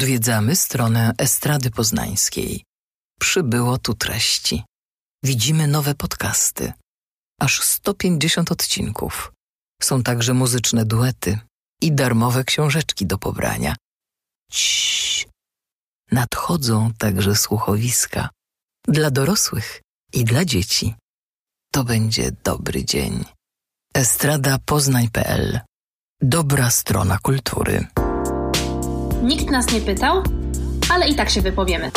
Odwiedzamy stronę Estrady Poznańskiej. Przybyło tu treści. Widzimy nowe podcasty. Aż 150 odcinków. Są także muzyczne duety i darmowe książeczki do pobrania. Ciii. Nadchodzą także słuchowiska dla dorosłych i dla dzieci. To będzie dobry dzień. Estrada Poznań.pl Dobra strona kultury. Nikt nas nie pytał, ale i tak się wypowiemy.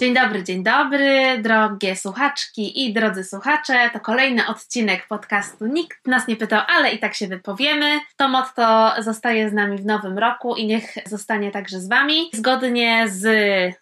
Dzień dobry, dzień dobry, drogie słuchaczki i drodzy słuchacze. To kolejny odcinek podcastu Nikt nas nie pytał, ale i tak się wypowiemy. To motto zostaje z nami w nowym roku i niech zostanie także z Wami. Zgodnie z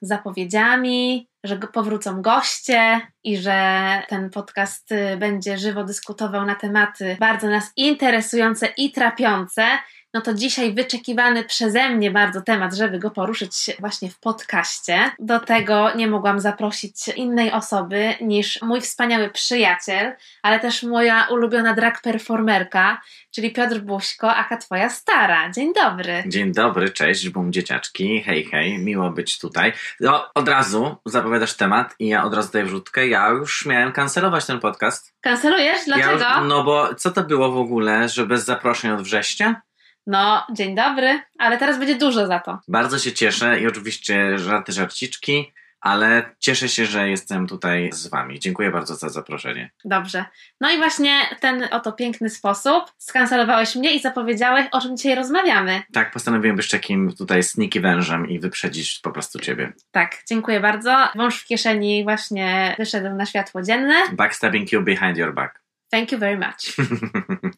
zapowiedziami, że powrócą goście i że ten podcast y, będzie żywo dyskutował na tematy bardzo nas interesujące i trapiące, no to dzisiaj wyczekiwany przeze mnie bardzo temat, żeby go poruszyć właśnie w podcaście. Do tego nie mogłam zaprosić innej osoby niż mój wspaniały przyjaciel, ale też moja ulubiona drag performerka, czyli Piotr Buźko, aka twoja stara. Dzień dobry. Dzień dobry, cześć, bum dzieciaczki, hej, hej, miło być tutaj. No, od razu zapowiadasz temat i ja od razu daję wrzutkę, ja już miałem kancelować ten podcast. Kancelujesz? Dlaczego? Ja już, no bo co to było w ogóle, że bez zaproszeń od września? No, dzień dobry, ale teraz będzie dużo za to. Bardzo się cieszę i oczywiście żarty, żarciczki, ale cieszę się, że jestem tutaj z Wami. Dziękuję bardzo za zaproszenie. Dobrze. No i właśnie w ten oto piękny sposób skancelowałeś mnie i zapowiedziałeś, o czym dzisiaj rozmawiamy. Tak, postanowiłem być takim tutaj sneaky wężem i wyprzedzić po prostu Ciebie. Tak, dziękuję bardzo. Wąż w kieszeni właśnie wyszedł na światło dzienne. Backstabbing you behind your back. Thank you very much.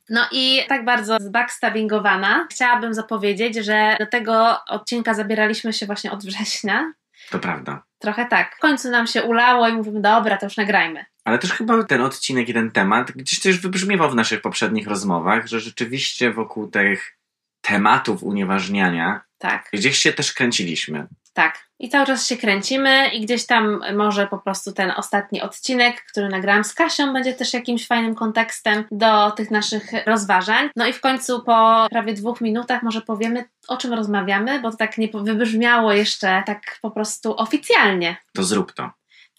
No i tak bardzo zbackstabbingowana chciałabym zapowiedzieć, że do tego odcinka zabieraliśmy się właśnie od września. To prawda. Trochę tak. W końcu nam się ulało i mówimy, dobra, to już nagrajmy. Ale też chyba ten odcinek i ten temat gdzieś też wybrzmiewał w naszych poprzednich rozmowach, że rzeczywiście wokół tych tematów unieważniania tak. gdzieś się też kręciliśmy. Tak. I cały czas się kręcimy i gdzieś tam może po prostu ten ostatni odcinek, który nagrałam z Kasią, będzie też jakimś fajnym kontekstem do tych naszych rozważań. No i w końcu po prawie dwóch minutach może powiemy, o czym rozmawiamy, bo to tak nie wybrzmiało jeszcze tak po prostu oficjalnie. To zrób to.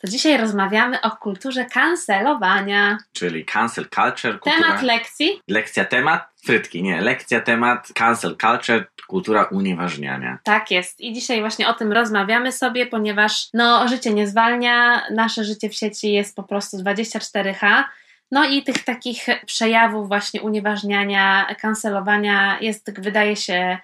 To dzisiaj rozmawiamy o kulturze kancelowania. Czyli cancel culture. Kultura... Temat lekcji. Lekcja temat, frytki, nie. Lekcja temat, cancel culture, kultura unieważniania. Tak jest. I dzisiaj właśnie o tym rozmawiamy sobie, ponieważ no, życie nie zwalnia, nasze życie w sieci jest po prostu 24H. No i tych takich przejawów właśnie unieważniania, kancelowania jest, wydaje się,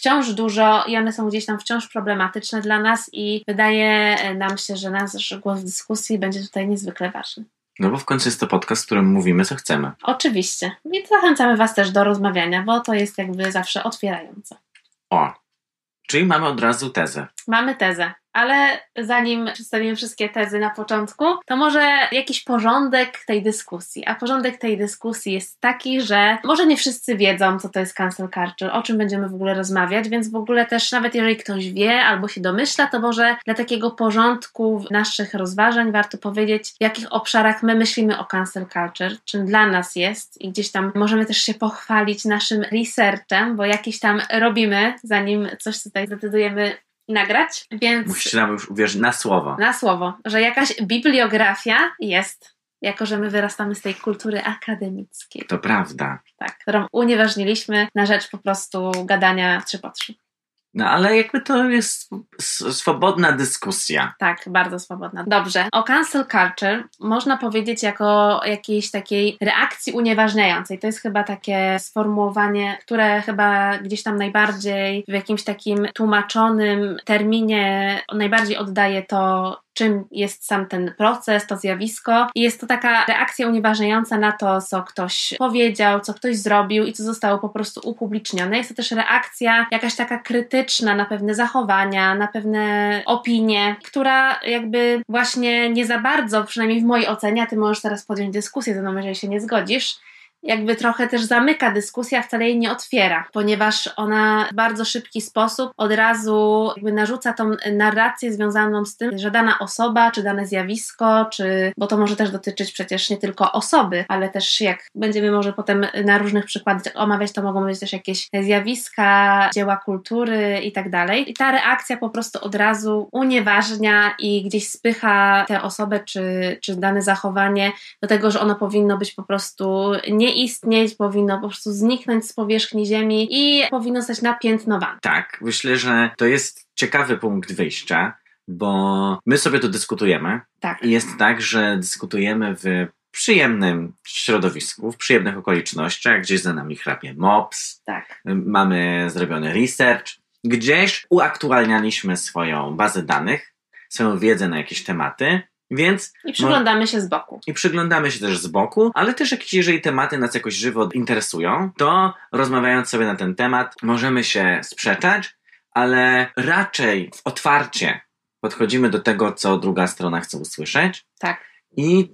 wciąż dużo i one są gdzieś tam wciąż problematyczne dla nas i wydaje nam się, że nasz głos w dyskusji będzie tutaj niezwykle ważny. No bo w końcu jest to podcast, w którym mówimy, co chcemy. Oczywiście. I zachęcamy Was też do rozmawiania, bo to jest jakby zawsze otwierające. O, czyli mamy od razu tezę. Mamy tezę. Ale zanim przedstawimy wszystkie tezy na początku, to może jakiś porządek tej dyskusji. A porządek tej dyskusji jest taki, że może nie wszyscy wiedzą, co to jest cancel culture, o czym będziemy w ogóle rozmawiać, więc w ogóle też nawet jeżeli ktoś wie albo się domyśla, to może dla takiego porządku naszych rozważań warto powiedzieć, w jakich obszarach my myślimy o cancel culture, czym dla nas jest i gdzieś tam możemy też się pochwalić naszym researchem, bo jakiś tam robimy, zanim coś tutaj zdecydujemy nagrać, więc... Musicie nam już uwierzyć na słowo. Na słowo, że jakaś bibliografia jest, jako że my wyrastamy z tej kultury akademickiej. To prawda. Tak, którą unieważniliśmy na rzecz po prostu gadania trzy po trzy. No ale jakby to jest swobodna dyskusja. Tak, bardzo swobodna. Dobrze. O cancel culture można powiedzieć jako jakiejś takiej reakcji unieważniającej. To jest chyba takie sformułowanie, które chyba gdzieś tam najbardziej w jakimś takim tłumaczonym terminie najbardziej oddaje to, czym jest sam ten proces, to zjawisko. I jest to taka reakcja unieważniająca na to, co ktoś powiedział, co ktoś zrobił i co zostało po prostu upublicznione. Jest to też reakcja jakaś taka krytyczna na pewne zachowania, na pewne opinie, która jakby właśnie nie za bardzo, przynajmniej w mojej ocenie, a ty możesz teraz podjąć dyskusję ze mną, jeżeli się nie zgodzisz, jakby trochę też zamyka dyskusja, wcale jej nie otwiera, ponieważ ona w bardzo szybki sposób od razu jakby narzuca tą narrację związaną z tym, że dana osoba, czy dane zjawisko, czy, bo to może też dotyczyć przecież nie tylko osoby, ale też jak będziemy może potem na różnych przykładach omawiać, to mogą być też jakieś zjawiska, dzieła kultury i tak dalej. I ta reakcja po prostu od razu unieważnia i gdzieś spycha tę osobę, czy, czy dane zachowanie do tego, że ono powinno być po prostu nie nie istnieć, powinno po prostu zniknąć z powierzchni Ziemi i powinno zostać napiętnowane. Tak, myślę, że to jest ciekawy punkt wyjścia, bo my sobie tu dyskutujemy. Tak. I jest tak, że dyskutujemy w przyjemnym środowisku, w przyjemnych okolicznościach, gdzieś za nami chrapie MOPS, tak. mamy zrobiony research, gdzieś uaktualnialiśmy swoją bazę danych, swoją wiedzę na jakieś tematy więc. I przyglądamy się z boku. I przyglądamy się też z boku, ale też jakieś, jeżeli tematy nas jakoś żywo interesują, to rozmawiając sobie na ten temat, możemy się sprzeczać, ale raczej otwarcie podchodzimy do tego, co druga strona chce usłyszeć. Tak. I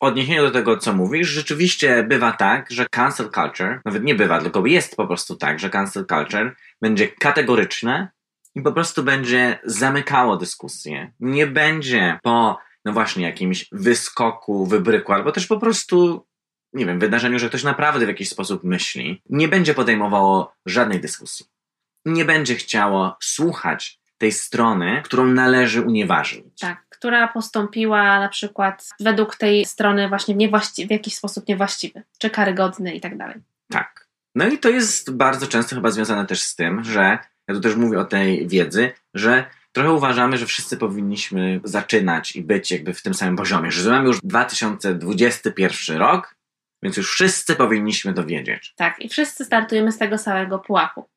w odniesieniu do tego, co mówisz, rzeczywiście bywa tak, że cancel culture, nawet nie bywa, tylko jest po prostu tak, że cancel culture będzie kategoryczne i po prostu będzie zamykało dyskusję. Nie będzie po no właśnie, jakimś wyskoku, wybryku, albo też po prostu, nie wiem, wydarzeniu, że ktoś naprawdę w jakiś sposób myśli, nie będzie podejmowało żadnej dyskusji. Nie będzie chciało słuchać tej strony, którą należy unieważnić. Tak, która postąpiła na przykład według tej strony właśnie w, w jakiś sposób niewłaściwy, czy karygodny i tak dalej. Tak. No i to jest bardzo często chyba związane też z tym, że ja tu też mówię o tej wiedzy, że trochę uważamy, że wszyscy powinniśmy zaczynać i być jakby w tym samym poziomie, że mamy już 2021 rok, więc już wszyscy powinniśmy to wiedzieć. Tak, i wszyscy startujemy z tego samego pułapu.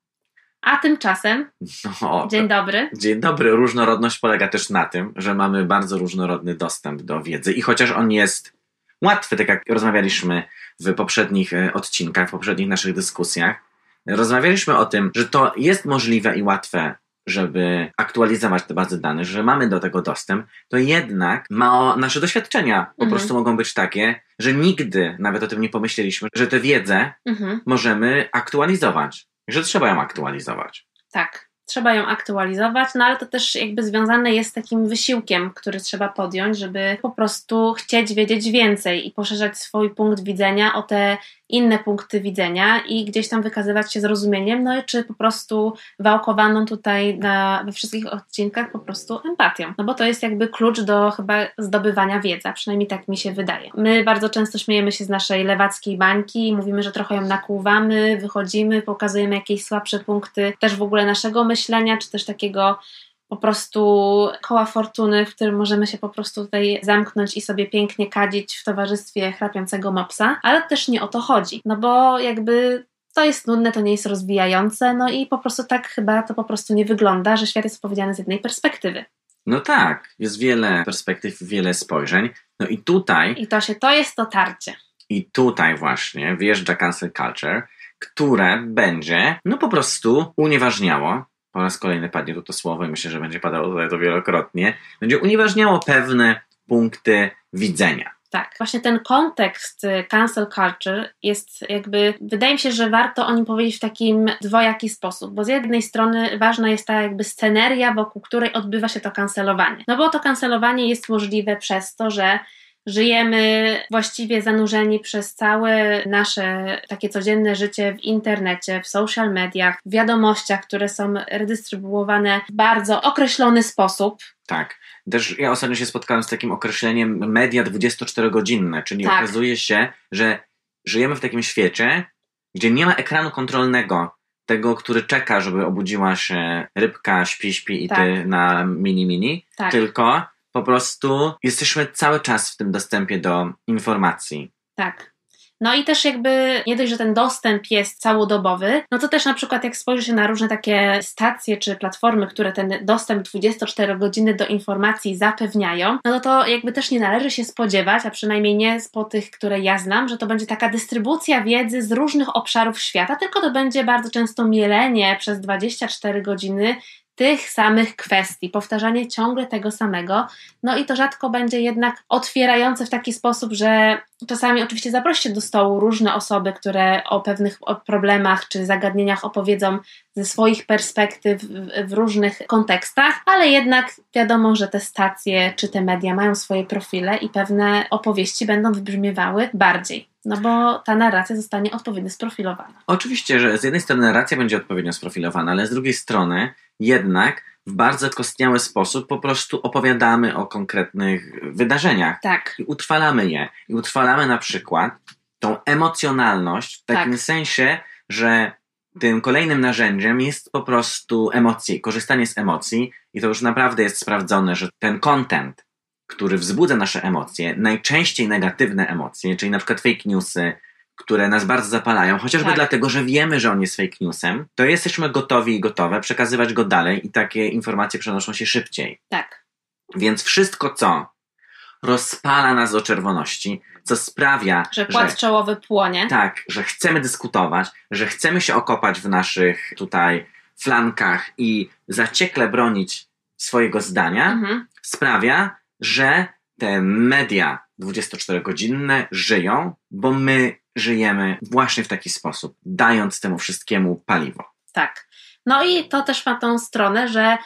A tymczasem, no, dzień dobry. Dzień dobry. Różnorodność polega też na tym, że mamy bardzo różnorodny dostęp do wiedzy i chociaż on jest łatwy, tak jak rozmawialiśmy w poprzednich e, odcinkach, w poprzednich naszych dyskusjach, rozmawialiśmy o tym, że to jest możliwe i łatwe żeby aktualizować te bazy danych, że mamy do tego dostęp, to jednak ma, nasze doświadczenia po mhm. prostu mogą być takie, że nigdy nawet o tym nie pomyśleliśmy, że tę wiedzę mhm. możemy aktualizować, że trzeba ją aktualizować. Tak trzeba ją aktualizować, no ale to też jakby związane jest z takim wysiłkiem, który trzeba podjąć, żeby po prostu chcieć wiedzieć więcej i poszerzać swój punkt widzenia o te inne punkty widzenia i gdzieś tam wykazywać się zrozumieniem, no i czy po prostu wałkowaną tutaj na, we wszystkich odcinkach po prostu empatią. No bo to jest jakby klucz do chyba zdobywania wiedzy, przynajmniej tak mi się wydaje. My bardzo często śmiejemy się z naszej lewackiej bańki i mówimy, że trochę ją nakłuwamy, wychodzimy, pokazujemy jakieś słabsze punkty też w ogóle naszego myślenia, czy też takiego po prostu koła fortuny, w którym możemy się po prostu tutaj zamknąć i sobie pięknie kadzić w towarzystwie chrapiącego mopsa, ale też nie o to chodzi, no bo jakby to jest nudne, to nie jest rozwijające, no i po prostu tak chyba to po prostu nie wygląda, że świat jest opowiedziany z jednej perspektywy. No tak, jest wiele perspektyw, wiele spojrzeń. No i tutaj. I to się, to jest to tarcie. I tutaj właśnie wjeżdża cancel culture, które będzie, no po prostu unieważniało po raz kolejny padnie tu to słowo i myślę, że będzie padało tutaj to wielokrotnie, będzie unieważniało pewne punkty widzenia. Tak, właśnie ten kontekst y, cancel culture jest jakby, wydaje mi się, że warto o nim powiedzieć w takim dwojaki sposób, bo z jednej strony ważna jest ta jakby sceneria, wokół której odbywa się to kancelowanie. No bo to kancelowanie jest możliwe przez to, że Żyjemy właściwie zanurzeni przez całe nasze takie codzienne życie w internecie, w social mediach, w wiadomościach, które są redystrybuowane w bardzo określony sposób. Tak. Też ja ostatnio się spotkałem z takim określeniem media 24-godzinne, czyli tak. okazuje się, że żyjemy w takim świecie, gdzie nie ma ekranu kontrolnego, tego, który czeka, żeby obudziła się rybka, śpi, śpi i tak. ty na mini mini, tak. tylko po prostu jesteśmy cały czas w tym dostępie do informacji. Tak. No i też jakby nie dość, że ten dostęp jest całodobowy, no to też na przykład jak spojrzy się na różne takie stacje czy platformy, które ten dostęp 24 godziny do informacji zapewniają, no to, jakby też nie należy się spodziewać, a przynajmniej nie po tych, które ja znam, że to będzie taka dystrybucja wiedzy z różnych obszarów świata, tylko to będzie bardzo często mielenie przez 24 godziny tych samych kwestii, powtarzanie ciągle tego samego, no i to rzadko będzie jednak otwierające w taki sposób, że czasami oczywiście zaproście do stołu różne osoby, które o pewnych problemach czy zagadnieniach opowiedzą ze swoich perspektyw w, różnych kontekstach, ale jednak wiadomo, że te stacje czy te media mają swoje profile i pewne opowieści będą wybrzmiewały bardziej. No bo ta narracja zostanie odpowiednio sprofilowana. Oczywiście, że z jednej strony narracja będzie odpowiednio sprofilowana, ale z drugiej strony jednak w bardzo kostniały sposób po prostu opowiadamy o konkretnych wydarzeniach. Tak. I utrwalamy je. I utrwalamy na przykład tą emocjonalność w takim tak. sensie, że tym kolejnym narzędziem jest po prostu emocje, korzystanie z emocji i to już naprawdę jest sprawdzone, że ten content, który wzbudza nasze emocje, najczęściej negatywne emocje, czyli na przykład fake newsy, które nas bardzo zapalają, chociażby tak. dlatego, że wiemy, że on jest fake newsem, to jesteśmy gotowi i gotowe przekazywać go dalej i takie informacje przenoszą się szybciej. Tak. Więc wszystko, co rozpala nas do czerwoności, co sprawia, że płat że, czołowy płonie. Tak, że chcemy dyskutować, że chcemy się okopać w naszych tutaj flankach i zaciekle bronić swojego zdania, mhm. sprawia, że te media 24-godzinne żyją, bo my żyjemy właśnie w taki sposób, dając temu wszystkiemu paliwo. Tak. No i to też ma tą stronę, że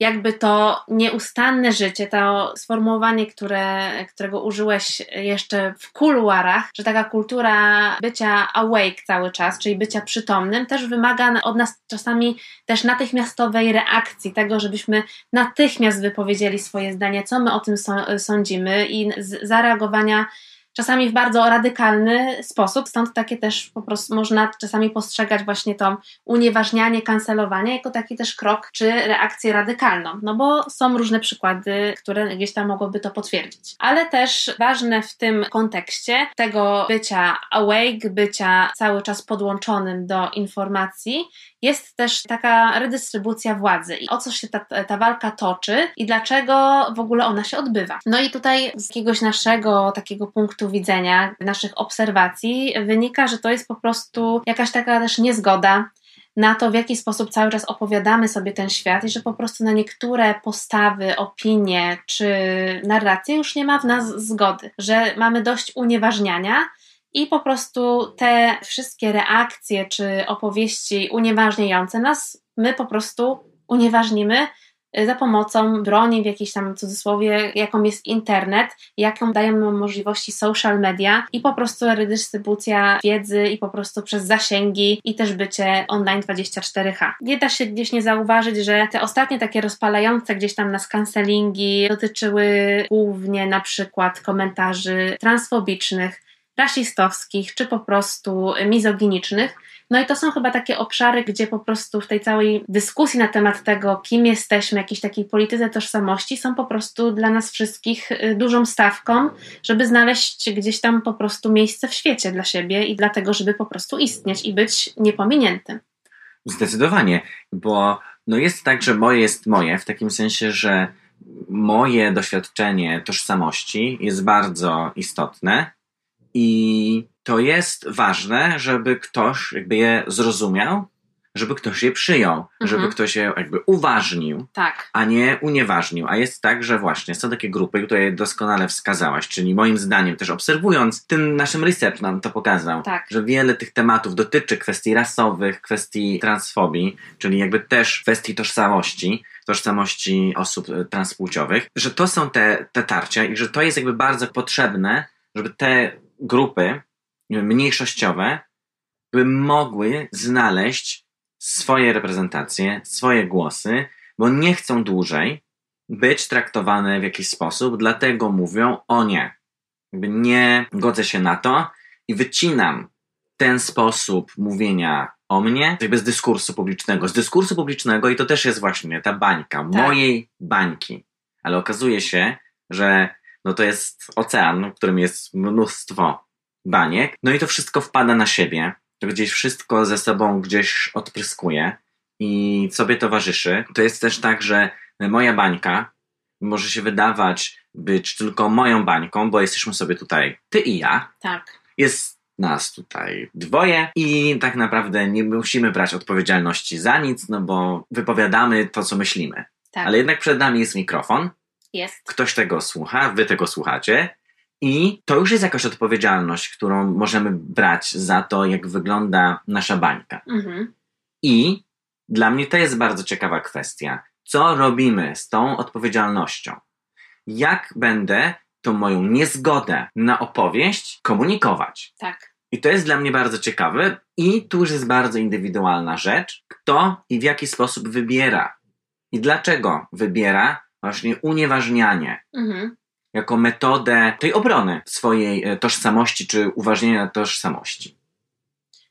jakby to nieustanne życie, to sformułowanie, które, którego użyłeś jeszcze w kuluarach, że taka kultura bycia awake cały czas, czyli bycia przytomnym, też wymaga od nas czasami też natychmiastowej reakcji, tego, żebyśmy natychmiast wypowiedzieli swoje zdanie, co my o tym sądzimy i zareagowania czasami w bardzo radykalny sposób, stąd takie też po prostu można czasami postrzegać właśnie to unieważnianie, kancelowanie jako taki też krok czy reakcję radykalną, no bo są różne przykłady, które gdzieś tam mogłyby to potwierdzić. Ale też ważne w tym kontekście tego bycia awake, bycia cały czas podłączonym do informacji, jest też taka redystrybucja władzy i o co się ta, ta walka toczy i dlaczego w ogóle ona się odbywa. No i tutaj z jakiegoś naszego takiego punktu widzenia, naszych obserwacji wynika, że to jest po prostu jakaś taka też niezgoda na to, w jaki sposób cały czas opowiadamy sobie ten świat i że po prostu na niektóre postawy, opinie czy narracje już nie ma w nas zgody, że mamy dość unieważniania i po prostu te wszystkie reakcje czy opowieści unieważniające nas, my po prostu unieważnimy y, za pomocą broni w jakiejś tam cudzysłowie, jaką jest internet, jaką dają nam możliwości social media i po prostu redystrybucja wiedzy i po prostu przez zasięgi i też bycie online 24H. Nie da się gdzieś nie zauważyć, że te ostatnie takie rozpalające gdzieś tam nas cancelingi dotyczyły głównie na przykład komentarzy transfobicznych, rasistowskich czy po prostu mizoginicznych. No i to są chyba takie obszary, gdzie po prostu w tej całej dyskusji na temat tego, kim jesteśmy, jakiejś takiej polityce tożsamości, są po prostu dla nas wszystkich y, dużą stawką, żeby znaleźć gdzieś tam po prostu miejsce w świecie dla siebie i dlatego, żeby po prostu istnieć i być niepominiętym. Zdecydowanie, bo no jest tak, że moje jest moje, w takim sensie, że moje doświadczenie tożsamości jest bardzo istotne i to jest ważne, żeby ktoś jakby je zrozumiał, żeby ktoś je przyjął, mhm. żeby ktoś je jakby uważnił, tak. a nie unieważnił. A jest tak, że właśnie są takie grupy, które doskonale wskazałaś, czyli moim zdaniem też obserwując, ten naszym research nam to pokazał, tak. że wiele tych tematów dotyczy kwestii rasowych, kwestii transfobii, czyli jakby też kwestii tożsamości, tożsamości osób transpłciowych, że to są te, te tarcia i że to jest jakby bardzo potrzebne, żeby te grupy mniejszościowe by mogły znaleźć swoje reprezentacje, swoje głosy, bo nie chcą dłużej być traktowane w jakiś sposób, dlatego mówią o nie. Jakby nie godzę się na to i wycinam ten sposób mówienia o mnie jakby z dyskursu publicznego. Z dyskursu publicznego i to też jest właśnie ta bańka, tak. mojej bańki. Ale okazuje się, że no to jest ocean, w którym jest mnóstwo baniek, no i to wszystko wpada na siebie, to gdzieś wszystko ze sobą gdzieś odpryskuje i sobie towarzyszy. To jest też tak, że moja bańka może się wydawać być tylko moją bańką, bo jesteśmy sobie tutaj ty i ja. Tak. Jest nas tutaj dwoje i tak naprawdę nie musimy brać odpowiedzialności za nic, no bo wypowiadamy to, co myślimy. Tak, Ale jednak przed nami jest mikrofon, jest. ktoś tego słucha, wy tego słuchacie i to już jest jakaś odpowiedzialność, którą możemy brać za to, jak wygląda nasza bańka. Mhm. I dla mnie to jest bardzo ciekawa kwestia. Co robimy z tą odpowiedzialnością? Jak będę tą moją niezgodę na opowieść komunikować? Tak. I to jest dla mnie bardzo ciekawe i tu już jest bardzo indywidualna rzecz, kto i w jaki sposób wybiera i dlaczego wybiera właśnie unieważnianie Mhm. jako metodę tej obrony swojej e, tożsamości czy uważnienia tożsamości.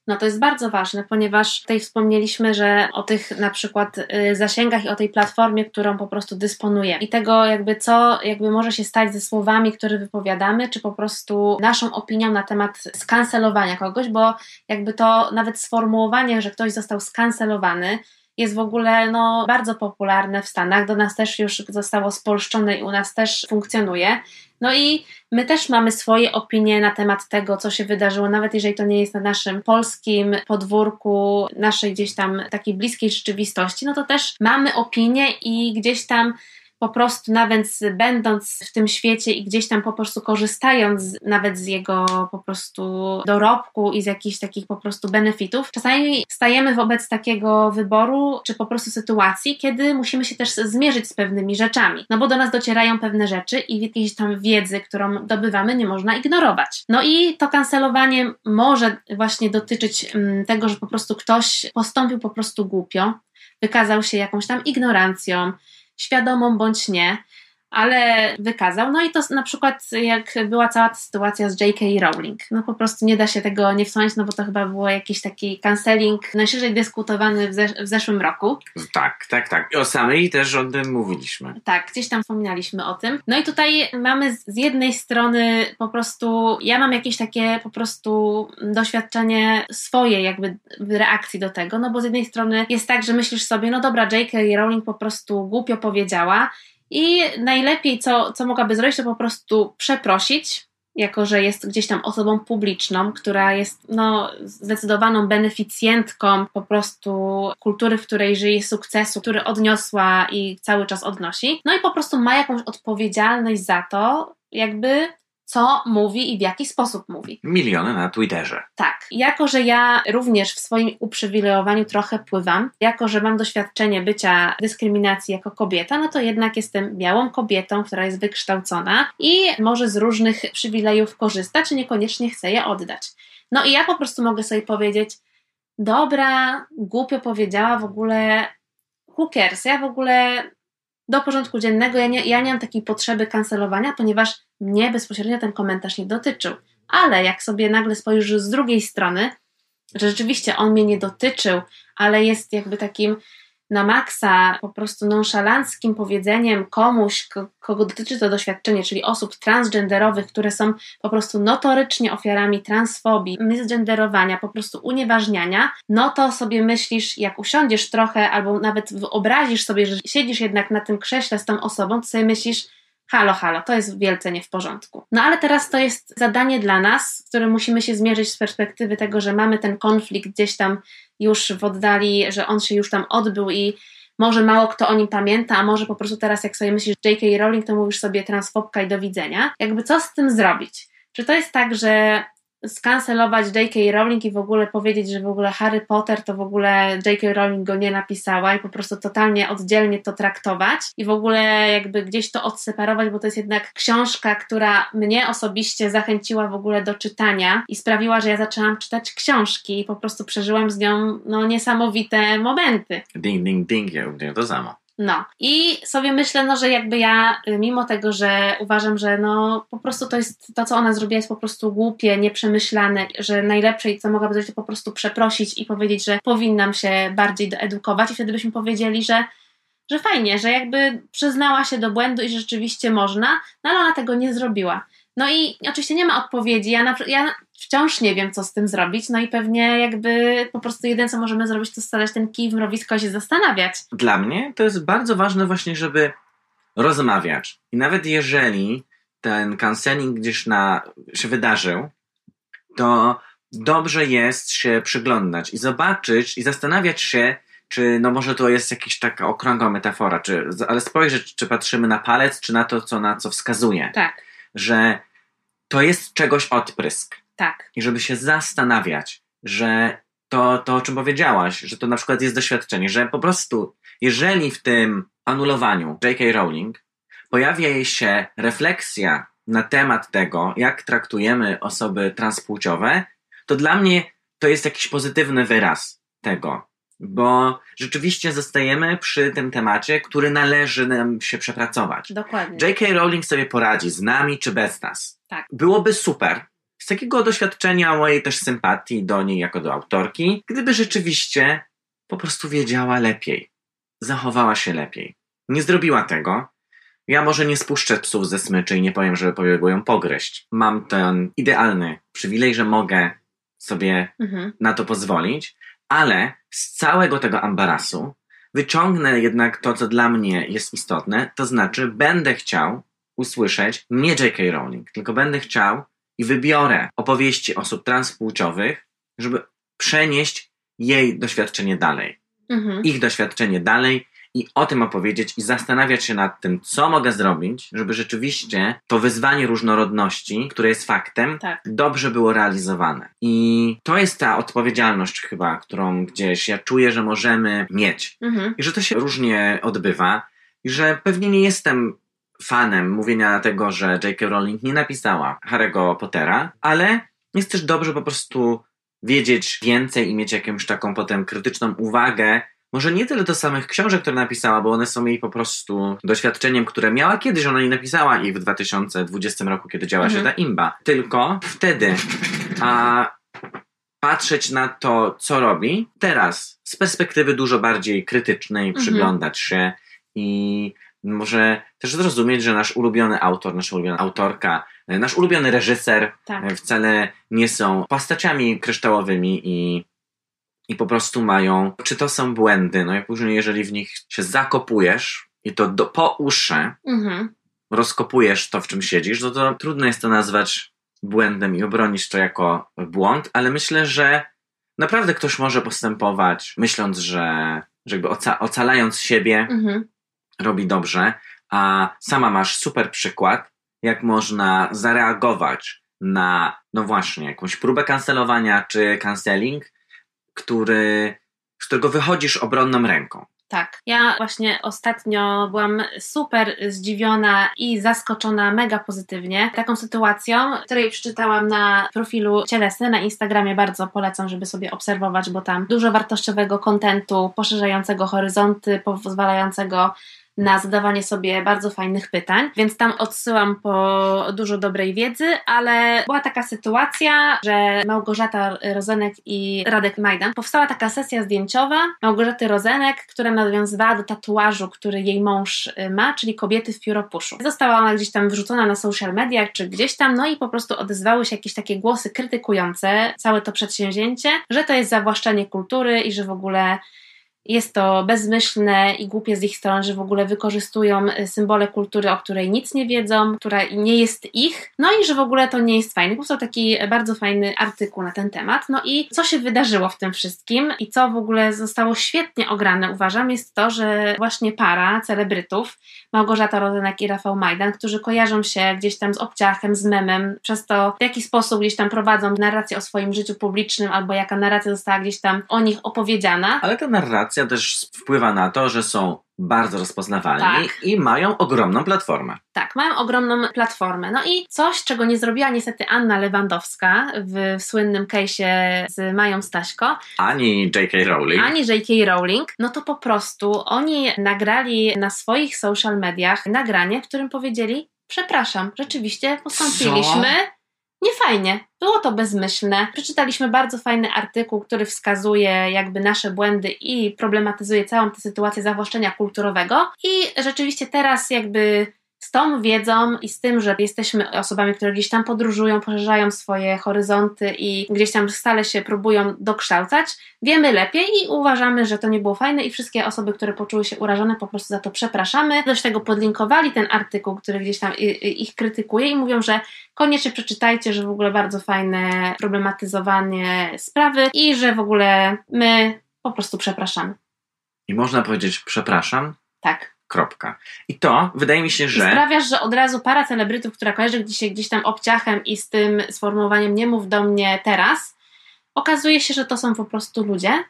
No to jest bardzo ważne, ponieważ tutaj wspomnieliśmy, że o tych na przykład y, zasięgach i o tej platformie, którą po prostu dysponujemy. I tego jakby co jakby może się stać ze słowami, które wypowiadamy, czy po prostu naszą opinią na temat skancelowania kogoś, bo jakby to nawet sformułowanie, że ktoś został skancelowany, jest w ogóle no, bardzo popularne w Stanach. Do nas też już zostało spolszczone i u nas też funkcjonuje. No i my też mamy swoje opinie na temat tego, co się wydarzyło, nawet jeżeli to nie jest na naszym polskim podwórku, naszej gdzieś tam takiej bliskiej rzeczywistości, no to też mamy opinie i gdzieś tam po prostu nawet będąc w tym świecie i gdzieś tam po prostu korzystając nawet z jego po prostu dorobku i z jakichś takich po prostu benefitów, czasami stajemy wobec takiego wyboru, czy po prostu sytuacji, kiedy musimy się też zmierzyć z pewnymi rzeczami. No bo do nas docierają pewne rzeczy i jakiejś tam wiedzy, którą dobywamy, nie można ignorować. No i to kancelowanie może właśnie dotyczyć mm, tego, że po prostu ktoś postąpił po prostu głupio, wykazał się jakąś tam ignorancją, świadomą bądź nie, ale wykazał. No i to na przykład jak była cała ta sytuacja z J.K. Rowling. No po prostu nie da się tego nie wspomnieć, no bo to chyba było jakiś taki canceling najszerzej dyskutowany w, zesz- w zeszłym roku. Tak, tak, tak. I o samej też o tym mówiliśmy. Tak, gdzieś tam wspominaliśmy o tym. No i tutaj mamy z- z jednej strony po prostu, ja mam jakieś takie po prostu doświadczenie swoje jakby w reakcji do tego, no bo z jednej strony jest tak, że myślisz sobie, no dobra, J.K. Rowling po prostu głupio powiedziała i najlepiej co, co mogłaby zrobić, to po prostu przeprosić, jako że jest gdzieś tam osobą publiczną, która jest no, zdecydowaną beneficjentką po prostu kultury, w której żyje, sukcesu, który odniosła i cały czas odnosi. No i po prostu ma jakąś odpowiedzialność za to, jakby co mówi i w jaki sposób mówi. Miliony na Twitterze. Tak, jako że ja również w swoim uprzywilejowaniu trochę pływam, jako że mam doświadczenie bycia dyskryminacji jako kobieta, no to jednak jestem białą kobietą, która jest wykształcona i może z różnych przywilejów korzysta, czy niekoniecznie chce je oddać. No i ja po prostu mogę sobie powiedzieć, dobra, głupio powiedziała w ogóle, who cares, ja w ogóle do porządku dziennego, ja nie, ja nie mam takiej potrzeby kancelowania, ponieważ mnie bezpośrednio ten komentarz nie dotyczył. Ale jak sobie nagle spojrzysz z drugiej strony, że rzeczywiście on mnie nie dotyczył, ale jest jakby takim na maksa po prostu nonszalanckim powiedzeniem komuś, ko- kogo dotyczy to doświadczenie, czyli osób transgenderowych, które są po prostu notorycznie ofiarami transfobii, misgenderowania, po prostu unieważniania, no to sobie myślisz, jak usiądziesz trochę albo nawet wyobrazisz sobie, że siedzisz jednak na tym krześle z tą osobą, to sobie myślisz, halo, halo, to jest wielce nie w porządku. No ale teraz to jest zadanie dla nas, z którym musimy się zmierzyć z perspektywy tego, że mamy ten konflikt gdzieś tam już w oddali, że on się już tam odbył i może mało kto o nim pamięta, a może po prostu teraz jak sobie myślisz J.K. Rowling, to mówisz sobie transfobka i do widzenia. Jakby co z tym zrobić? Czy to jest tak, że skancelować J.K. Rowling i w ogóle powiedzieć, że w ogóle Harry Potter to w ogóle J.K. Rowling go nie napisała i po prostu totalnie oddzielnie to traktować i w ogóle jakby gdzieś to odseparować, bo to jest jednak książka, która mnie osobiście zachęciła w ogóle do czytania i sprawiła, że ja zaczęłam czytać książki i po prostu przeżyłam z nią no, niesamowite momenty. Ding, ding, ding, ja mówię to samo. No. I sobie myślę, no, że jakby ja, y, mimo tego, że uważam, że no po prostu to jest, to co ona zrobiła jest po prostu głupie, nieprzemyślane, że najlepsze co mogłaby zrobić to po prostu przeprosić i powiedzieć, że powinnam się bardziej doedukować. I wtedy byśmy powiedzieli, że że fajnie, że jakby przyznała się do błędu i że rzeczywiście można, no ale ona tego nie zrobiła. No i oczywiście nie ma odpowiedzi, ja, na, ja wciąż nie wiem, co z tym zrobić, no i pewnie jakby po prostu jedyne, co możemy zrobić, to stać ten kij w mrowisko i się zastanawiać. Dla mnie to jest bardzo ważne właśnie, żeby rozmawiać. I nawet jeżeli ten canceling gdzieś na, się wydarzył, to dobrze jest się przyglądać i zobaczyć i zastanawiać się, czy no może to jest jakaś taka okrągła metafora, czy, ale spojrzeć, czy patrzymy na palec, czy na to, co na co wskazuje. Tak, Że to jest czegoś odprysk. Tak. I żeby się zastanawiać, że to, to o czym powiedziałaś, że to na przykład jest doświadczenie, że po prostu, jeżeli w tym anulowaniu J.K. Rowling pojawia się refleksja na temat tego, jak traktujemy osoby transpłciowe, to dla mnie to jest jakiś pozytywny wyraz tego, bo rzeczywiście zostajemy przy tym temacie, który należy nam się przepracować. Dokładnie. J.K. Rowling sobie poradzi z nami czy bez nas. Tak. Byłoby super. Z takiego doświadczenia mojej też sympatii do niej jako do autorki, gdyby rzeczywiście po prostu wiedziała lepiej. Zachowała się lepiej. Nie zrobiła tego. Ja może nie spuszczę psów ze smyczy i nie powiem, żeby pobiegło ją pogryźć. Mam ten idealny przywilej, że mogę sobie Mhm. na to pozwolić, ale z całego tego ambarasu wyciągnę jednak to, co dla mnie jest istotne, to znaczy będę chciał usłyszeć nie J.K. Rowling, tylko będę chciał i wybiorę opowieści osób transpłciowych, żeby przenieść jej doświadczenie dalej, Mhm. ich doświadczenie dalej i o tym opowiedzieć i zastanawiać się nad tym, co mogę zrobić, żeby rzeczywiście to wyzwanie różnorodności, które jest faktem, Tak. dobrze było realizowane. I to jest ta odpowiedzialność chyba, którą gdzieś ja czuję, że możemy mieć. Mhm. I że to się różnie odbywa. I że pewnie nie jestem fanem mówienia tego, że J.K. Rowling nie napisała Harry'ego Pottera, ale jest też dobrze po prostu wiedzieć więcej i mieć jakąś taką potem krytyczną uwagę. Może nie tyle do samych książek, które napisała, bo one są jej po prostu doświadczeniem, które miała kiedyś, ona nie napisała ich w 2020 roku, kiedy działa się Mhm. ta imba. Tylko wtedy, a patrzeć na to, co robi teraz, z perspektywy dużo bardziej krytycznej, Mhm. przyglądać się i może też zrozumieć, że nasz ulubiony autor, nasza ulubiona autorka, e, nasz ulubiony reżyser Tak. e, wcale nie są postaciami kryształowymi i, i po prostu mają, czy to są błędy, no i później jeżeli w nich się zakopujesz i to do, po uszy Mhm. rozkopujesz to, w czym siedzisz, no to trudno jest to nazwać błędem i obronić to jako błąd, ale myślę, że naprawdę ktoś może postępować myśląc, że, że jakby oca- ocalając siebie Mhm. Robi dobrze, a sama masz super przykład, jak można zareagować na, no właśnie, jakąś próbę kancelowania czy canceling, który, z którego wychodzisz obronną ręką. Tak. Ja właśnie ostatnio byłam super zdziwiona i zaskoczona mega pozytywnie taką sytuacją, której przeczytałam na profilu Cielesny na Instagramie. Bardzo polecam, żeby sobie obserwować, bo tam dużo wartościowego kontentu, poszerzającego horyzonty, pozwalającego na zadawanie sobie bardzo fajnych pytań, więc tam odsyłam po dużo dobrej wiedzy, ale była taka sytuacja, że Małgorzata Rozenek i Radek Majdan powstała taka sesja zdjęciowa Małgorzaty Rozenek, która nawiązywała do tatuażu, który jej mąż y, ma, czyli kobiety w pióropuszu. Została ona gdzieś tam wrzucona na social mediach czy gdzieś tam, no i po prostu odezwały się jakieś takie głosy krytykujące całe to przedsięwzięcie, że to jest zawłaszczanie kultury i że w ogóle jest to bezmyślne i głupie z ich strony, że w ogóle wykorzystują y, symbole kultury, o której nic nie wiedzą, która nie jest ich, no i że w ogóle to nie jest fajne. Powstał taki bardzo fajny artykuł na ten temat. No i co się wydarzyło w tym wszystkim i co w ogóle zostało świetnie ograne, uważam, jest to, że właśnie para celebrytów, Małgorzata Rozenek i Rafał Majdan, którzy kojarzą się gdzieś tam z obciachem, z memem, przez to w jaki sposób gdzieś tam prowadzą narrację o swoim życiu publicznym albo jaka narracja została gdzieś tam o nich opowiedziana. Ale ta narracja też wpływa na to, że są bardzo rozpoznawalni Tak. i mają ogromną platformę. Tak, mają ogromną platformę. No i coś, czego nie zrobiła niestety Anna Lewandowska w, w słynnym case'ie z Mają Staśko, Ani J.K. Rowling, ani J.K. Rowling, no to po prostu oni nagrali na swoich social mediach nagranie, w którym powiedzieli: Przepraszam, rzeczywiście postąpiliśmy niefajnie. Było to bezmyślne. Przeczytaliśmy bardzo fajny artykuł, który wskazuje jakby nasze błędy i problematyzuje całą tę sytuację zawłaszczenia kulturowego. I rzeczywiście teraz jakby z tą wiedzą i z tym, że jesteśmy osobami, które gdzieś tam podróżują, poszerzają swoje horyzonty i gdzieś tam stale się próbują dokształcać, wiemy lepiej i uważamy, że to nie było fajne i wszystkie osoby, które poczuły się urażone, po prostu za to przepraszamy. Dość tego podlinkowali ten artykuł, który gdzieś tam ich krytykuje i mówią, że koniecznie przeczytajcie, że w ogóle bardzo fajne problematyzowanie sprawy i że w ogóle my po prostu przepraszamy. I można powiedzieć przepraszam? Tak. Kropka. I to wydaje mi się, że. I sprawiasz, że od razu para celebrytów, która kojarzy gdzieś, gdzieś tam obciachem i z tym sformułowaniem nie mów do mnie teraz, okazuje się, że to są po prostu ludzie,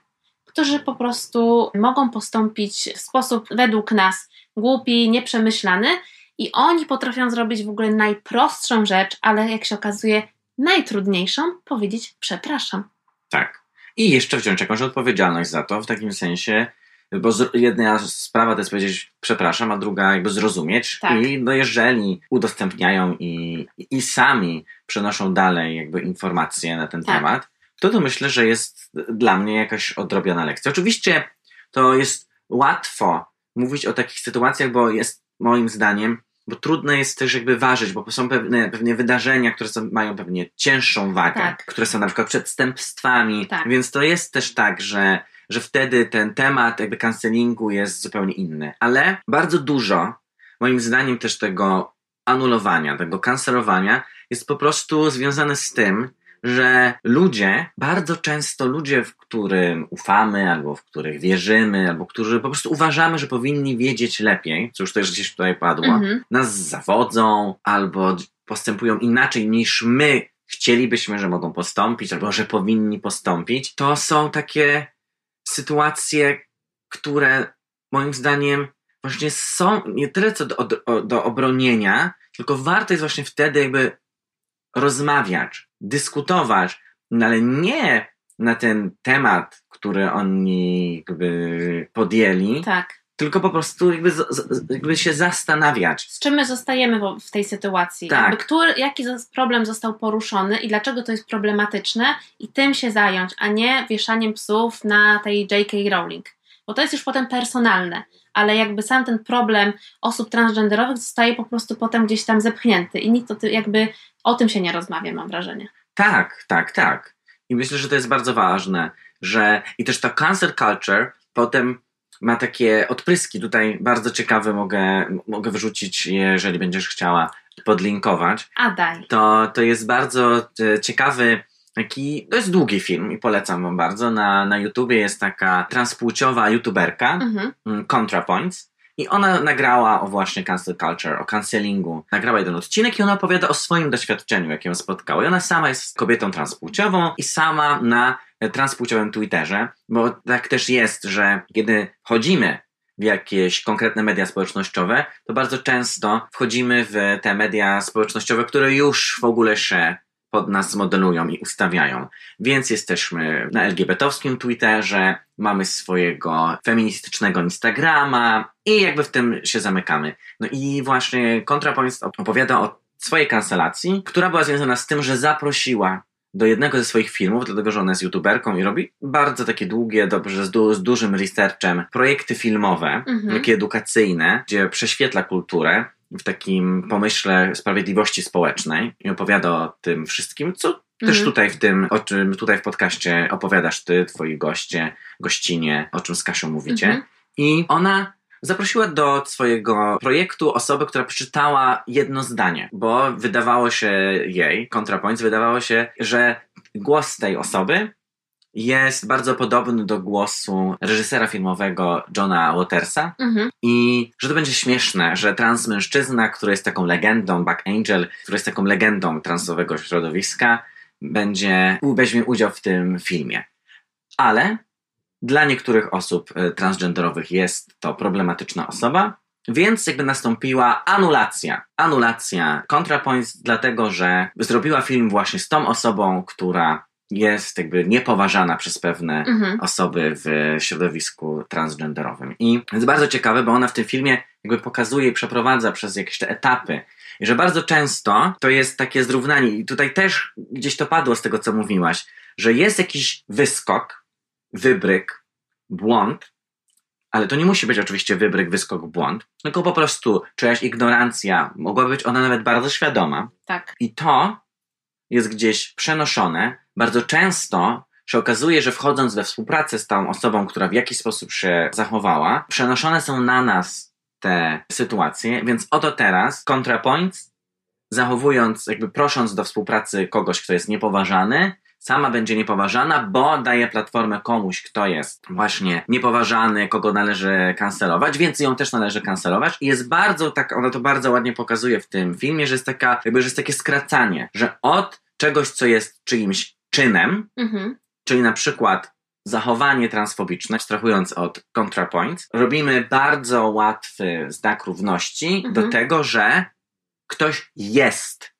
którzy po prostu mogą postąpić w sposób według nas głupi, nieprzemyślany i oni potrafią zrobić w ogóle najprostszą rzecz, ale jak się okazuje najtrudniejszą, powiedzieć przepraszam. Tak. I jeszcze wziąć jakąś odpowiedzialność za to, w takim sensie, bo jedna sprawa to jest powiedzieć przepraszam, a druga jakby zrozumieć. Tak. I no jeżeli udostępniają i, i sami przenoszą dalej jakby informacje na ten tak. temat, to to myślę, że jest dla mnie jakaś odrobiona lekcja. Oczywiście to jest łatwo mówić o takich sytuacjach, bo jest moim zdaniem bo trudno jest też jakby ważyć, bo są pewne, pewne wydarzenia, które są, mają pewnie cięższą wagę, tak. które są na przykład przestępstwami, tak. więc to jest też tak, że, że wtedy ten temat jakby cancelingu jest zupełnie inny. Ale bardzo dużo, moim zdaniem też tego anulowania, tego kancelowania jest po prostu związane z tym, że ludzie, bardzo często ludzie, w którym ufamy, albo w których wierzymy, albo którzy po prostu uważamy, że powinni wiedzieć lepiej, co już też gdzieś tutaj padło, mhm. nas zawodzą, albo postępują inaczej niż my chcielibyśmy, że mogą postąpić, albo że powinni postąpić, to są takie sytuacje, które moim zdaniem właśnie są nie tyle co do, do, do obronienia, tylko warto jest właśnie wtedy jakby rozmawiać, dyskutować, no ale nie na ten temat, który oni jakby podjęli, tak. Tylko po prostu jakby, jakby się zastanawiać. Z czym my zostajemy w tej sytuacji? Tak. Jakby który, jaki problem został poruszony i dlaczego to jest problematyczne i tym się zająć, a nie wieszaniem psów na tej J.K. Rowling. Bo to jest już potem personalne ale jakby sam ten problem osób transgenderowych zostaje po prostu potem gdzieś tam zepchnięty i nikt to jakby o tym się nie rozmawia, mam wrażenie. Tak, tak, tak. I myślę, że to jest bardzo ważne, że i też ta cancel culture potem ma takie odpryski. Tutaj bardzo ciekawe mogę, mogę wyrzucić, jeżeli będziesz chciała podlinkować. A daj. To, to jest bardzo e, ciekawy Taki, to jest długi film i polecam wam bardzo. Na, na YouTubie jest taka transpłciowa youtuberka, mhm. Mm, ContraPoints. I ona nagrała o właśnie cancel culture, o cancelingu. Nagrała jeden odcinek i ona opowiada o swoim doświadczeniu, jakie ją spotkało. I ona sama jest kobietą transpłciową i sama na transpłciowym Twitterze, bo tak też jest, że kiedy chodzimy w jakieś konkretne media społecznościowe, to bardzo często wchodzimy w te media społecznościowe, które już w ogóle się pod nas modelują i ustawiają. Więc jesteśmy na LGBT-owskim Twitterze, mamy swojego feministycznego Instagrama i jakby w tym się zamykamy. No i właśnie ContraPoints opowiada o swojej kancelacji, która była związana z tym, że zaprosiła do jednego ze swoich filmów, dlatego że ona jest youtuberką i robi bardzo takie długie, dobrze, z, du z dużym researchem, projekty filmowe, mhm. takie edukacyjne, gdzie prześwietla kulturę w takim pomyśle sprawiedliwości społecznej i opowiada o tym wszystkim, co też mhm. tutaj w tym, o czym tutaj w podcaście opowiadasz ty, twoi goście, gościnie, o czym z Kasią mówicie. Mhm. I ona zaprosiła do swojego projektu osobę, która przeczytała jedno zdanie, bo wydawało się jej, ContraPoints, wydawało się, że głos tej osoby jest bardzo podobny do głosu reżysera filmowego Johna Watersa mhm. i że to będzie śmieszne, że trans mężczyzna, który jest taką legendą, Buck Angel, który jest taką legendą transowego środowiska, będzie, weźmie udział w tym filmie. Ale dla niektórych osób e, transgenderowych jest to problematyczna osoba, więc jakby nastąpiła anulacja. Anulacja ContraPoints, dlatego że zrobiła film właśnie z tą osobą, która jest jakby niepoważana przez pewne mhm. osoby w środowisku transgenderowym. I jest bardzo ciekawe, bo ona w tym filmie jakby pokazuje i przeprowadza przez jakieś te etapy. I że bardzo często to jest takie zrównanie, i tutaj też gdzieś to padło z tego, co mówiłaś, że jest jakiś wyskok, wybryk, błąd, Ale to nie musi być oczywiście wybryk, wyskok, błąd, tylko po prostu czyjaś ignorancja, mogła być ona nawet bardzo świadoma. Tak. I to jest gdzieś przenoszone. Bardzo często się okazuje, że wchodząc we współpracę z tą osobą, która w jakiś sposób się zachowała, przenoszone są na nas te sytuacje, więc oto teraz ContraPoints, zachowując, jakby prosząc do współpracy kogoś, kto jest niepoważany, sama będzie niepoważana, bo daje platformę komuś, kto jest właśnie niepoważany, kogo należy kancelować, więc ją też należy kancelować. I jest bardzo tak, ona to bardzo ładnie pokazuje w tym filmie, że jest taka, jakby, że jest takie skracanie, że od czegoś, co jest czyimś czynem, Mhm. czyli na przykład zachowanie transfobiczne, abstrahując od ContraPoints, robimy bardzo łatwy znak równości Mhm. do tego, że ktoś jest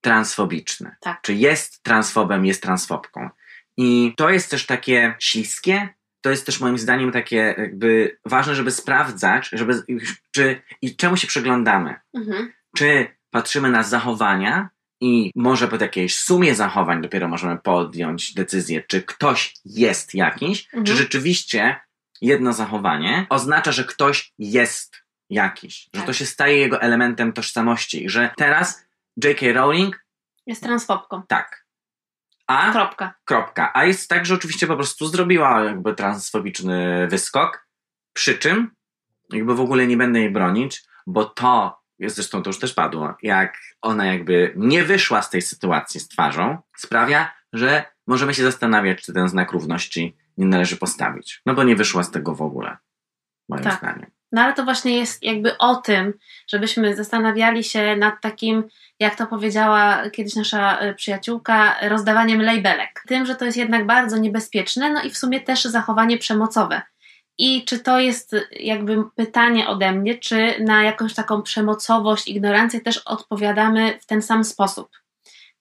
transfobiczny. Tak. Czy jest transfobem, jest transfobką. I to jest też takie śliskie, to jest też moim zdaniem takie jakby ważne, żeby sprawdzać, żeby, czy, i czemu się przyglądamy. Mhm. Czy patrzymy na zachowania i może po jakiejś sumie zachowań dopiero możemy podjąć decyzję, czy ktoś jest jakiś, Mhm. czy rzeczywiście jedno zachowanie oznacza, że ktoś jest jakiś, że Tak. to się staje jego elementem tożsamości, i że teraz J.K. Rowling Jest transfobką. tak. A Kropka. kropka. A jest tak, że oczywiście po prostu zrobiła jakby transfobiczny wyskok, przy czym jakby w ogóle nie będę jej bronić, bo to, jest zresztą to już też padło, jak ona jakby nie wyszła z tej sytuacji z twarzą, sprawia, że możemy się zastanawiać, czy ten znak równości nie należy postawić. No bo nie wyszła z tego w ogóle, moim Tak. zdaniem. No ale to właśnie jest jakby o tym, żebyśmy zastanawiali się nad takim, jak to powiedziała kiedyś nasza y, przyjaciółka, rozdawaniem labelek. Tym, że to jest jednak bardzo niebezpieczne, no i w sumie też zachowanie przemocowe. I czy to jest jakby pytanie ode mnie, czy na jakąś taką przemocowość, ignorancję też odpowiadamy w ten sam sposób.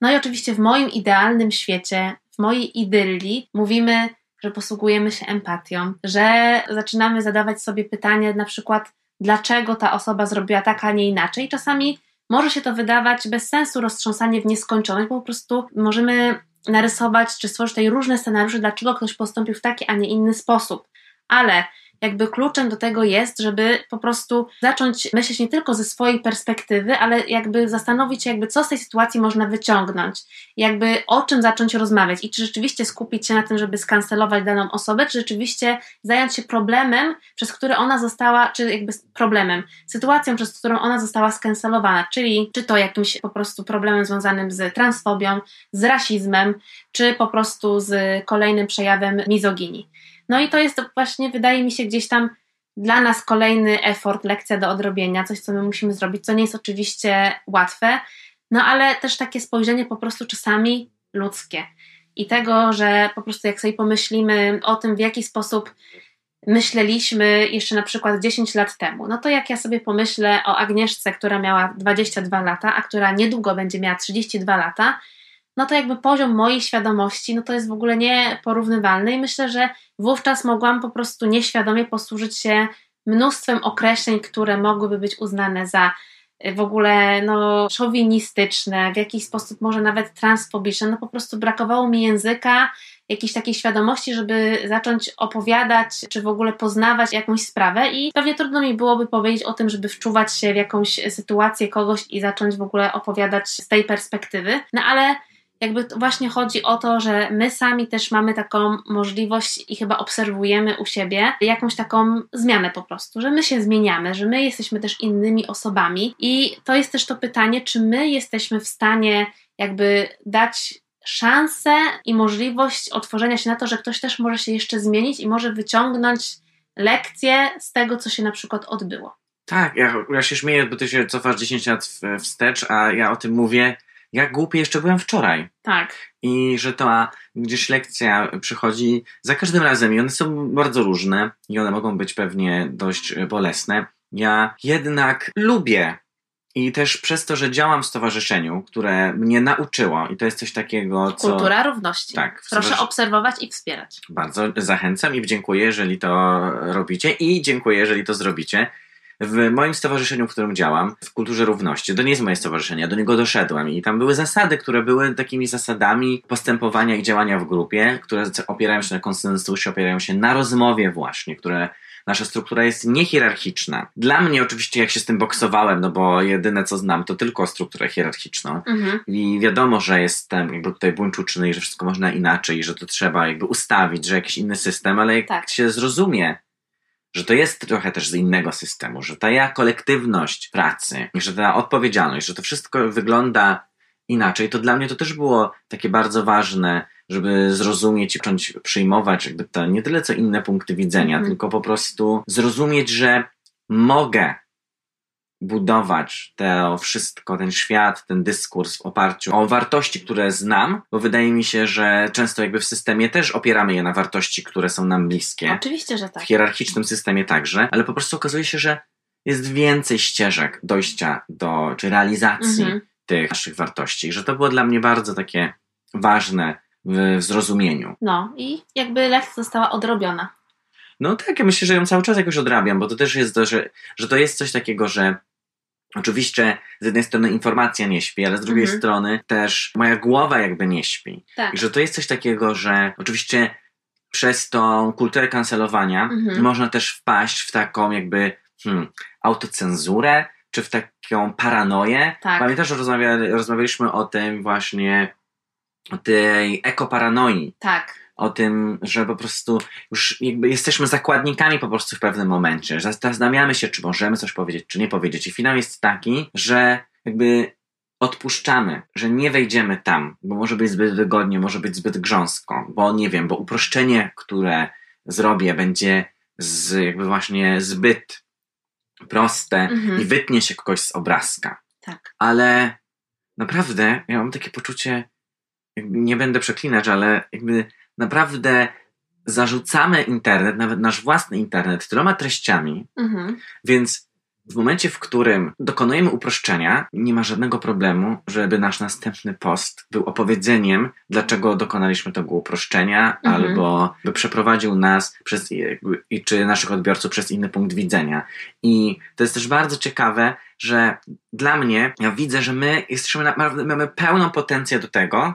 No i oczywiście w moim idealnym świecie, w mojej idylii mówimy, że posługujemy się empatią, że zaczynamy zadawać sobie pytanie na przykład, dlaczego ta osoba zrobiła tak, a nie inaczej. Czasami może się to wydawać bez sensu roztrząsanie w nieskończoność, bo po prostu możemy narysować czy stworzyć tutaj różne scenariusze, dlaczego ktoś postąpił w taki, a nie inny sposób. Ale jakby kluczem do tego jest, żeby po prostu zacząć myśleć nie tylko ze swojej perspektywy, ale jakby zastanowić się, jakby co z tej sytuacji można wyciągnąć, jakby o czym zacząć rozmawiać i czy rzeczywiście skupić się na tym, żeby skancelować daną osobę, czy rzeczywiście zająć się problemem, przez który ona została, czy jakby problemem, sytuacją, przez którą ona została skancelowana, czyli czy to jakimś po prostu problemem związanym z transfobią, z rasizmem, czy po prostu z kolejnym przejawem mizoginii. No i to jest właśnie, wydaje mi się, gdzieś tam dla nas kolejny effort, lekcja do odrobienia, coś, co my musimy zrobić, co nie jest oczywiście łatwe, no ale też takie spojrzenie po prostu czasami ludzkie. I tego, że po prostu jak sobie pomyślimy o tym, w jaki sposób myśleliśmy jeszcze na przykład 10 lat temu, no to jak ja sobie pomyślę o Agnieszce, która miała 22 lata, a która niedługo będzie miała 32 lata, no to jakby poziom mojej świadomości, no to jest w ogóle nieporównywalny i myślę, że wówczas mogłam po prostu nieświadomie posłużyć się mnóstwem określeń, które mogłyby być uznane za y, w ogóle no, szowinistyczne, w jakiś sposób może nawet transfobiczne. No po prostu brakowało mi języka, jakiejś takiej świadomości, żeby zacząć opowiadać, czy w ogóle poznawać jakąś sprawę i pewnie trudno mi byłoby powiedzieć o tym, żeby wczuwać się w jakąś sytuację kogoś i zacząć w ogóle opowiadać z tej perspektywy. No ale jakby właśnie chodzi o to, że my sami też mamy taką możliwość i chyba obserwujemy u siebie jakąś taką zmianę po prostu, że my się zmieniamy, że my jesteśmy też innymi osobami i to jest też to pytanie, czy my jesteśmy w stanie jakby dać szansę i możliwość otworzenia się na to, że ktoś też może się jeszcze zmienić i może wyciągnąć lekcje z tego, co się na przykład odbyło. Tak, ja, ja się śmieję, bo ty się cofasz 10 lat wstecz, a ja o tym mówię, jak głupi jeszcze byłem wczoraj. Tak. I że ta gdzieś lekcja przychodzi za każdym razem i one są bardzo różne i one mogą być pewnie dość bolesne. Ja jednak lubię i też przez to, że działam w stowarzyszeniu, które mnie nauczyło i to jest coś takiego, co Kultura równości. Tak, Proszę stowarzysz- obserwować i wspierać. bardzo zachęcam i dziękuję, jeżeli to robicie i dziękuję, jeżeli to zrobicie. W moim stowarzyszeniu, w którym działam, w kulturze równości, to nie jest moje stowarzyszenie, ja do niego doszedłem i tam były zasady, które były takimi zasadami postępowania i działania w grupie, które opierają się na konsensusie, opierają się na rozmowie właśnie, które nasza struktura jest niehierarchiczna. Dla mnie oczywiście, jak się z tym boksowałem, no bo jedyne co znam, to tylko strukturę hierarchiczną. Mhm. I wiadomo, że jest tam jakby tutaj buńcz uczny i że wszystko można inaczej, i że to trzeba jakby ustawić, że jakiś inny system, ale jak Tak. się zrozumie, że to jest trochę też z innego systemu, że ta ja kolektywność pracy, że ta odpowiedzialność, że to wszystko wygląda inaczej, to dla mnie to też było takie bardzo ważne, żeby zrozumieć i zacząć przyjmować jakby to nie tyle co inne punkty widzenia, Mhm. tylko po prostu zrozumieć, że mogę budować to wszystko, ten świat, ten dyskurs w oparciu o wartości, które znam, bo wydaje mi się, że często jakby w systemie też opieramy je na wartości, które są nam bliskie Oczywiście, że tak. w hierarchicznym systemie także, ale po prostu okazuje się, że jest więcej ścieżek dojścia do, czy realizacji Mhm. tych naszych wartości, że to było dla mnie bardzo takie ważne w, w zrozumieniu. No i jakby lekcja została odrobiona. No tak, ja myślę, że ją cały czas jakoś odrabiam, bo to też jest to, że, że to jest coś takiego, że oczywiście z jednej strony informacja nie śpi, ale z drugiej Mhm. strony też moja głowa jakby nie śpi. Tak. I że to jest coś takiego, że oczywiście przez tą kulturę kancelowania Mhm. można też wpaść w taką jakby hmm, autocenzurę, czy w taką paranoję. Tak. Pamiętasz, że rozmawia, rozmawialiśmy o tym właśnie, o tej ekoparanoi, Tak. O tym, że po prostu już jakby jesteśmy zakładnikami po prostu w pewnym momencie. że Zastanawiamy się, czy możemy coś powiedzieć, czy nie powiedzieć. I finał jest taki, że jakby odpuszczamy, że nie wejdziemy tam, bo może być zbyt wygodnie, może być zbyt grząsko, bo nie wiem, bo uproszczenie, które zrobię, będzie z, jakby właśnie zbyt proste Mhm. i wytnie się kogoś z obrazka. Tak. Ale naprawdę ja mam takie poczucie, jakby nie będę przeklinać, ale jakby naprawdę zarzucamy internet, nawet nasz własny internet, tyloma treściami, Mhm. więc w momencie, w którym dokonujemy uproszczenia, nie ma żadnego problemu, żeby nasz następny post był opowiedzeniem, dlaczego dokonaliśmy tego uproszczenia, Mhm. albo by przeprowadził nas przez, i czy naszych odbiorców przez inny punkt widzenia. I to jest też bardzo ciekawe, że dla mnie, ja widzę, że my jesteśmy naprawdę, mamy pełną potencję do tego,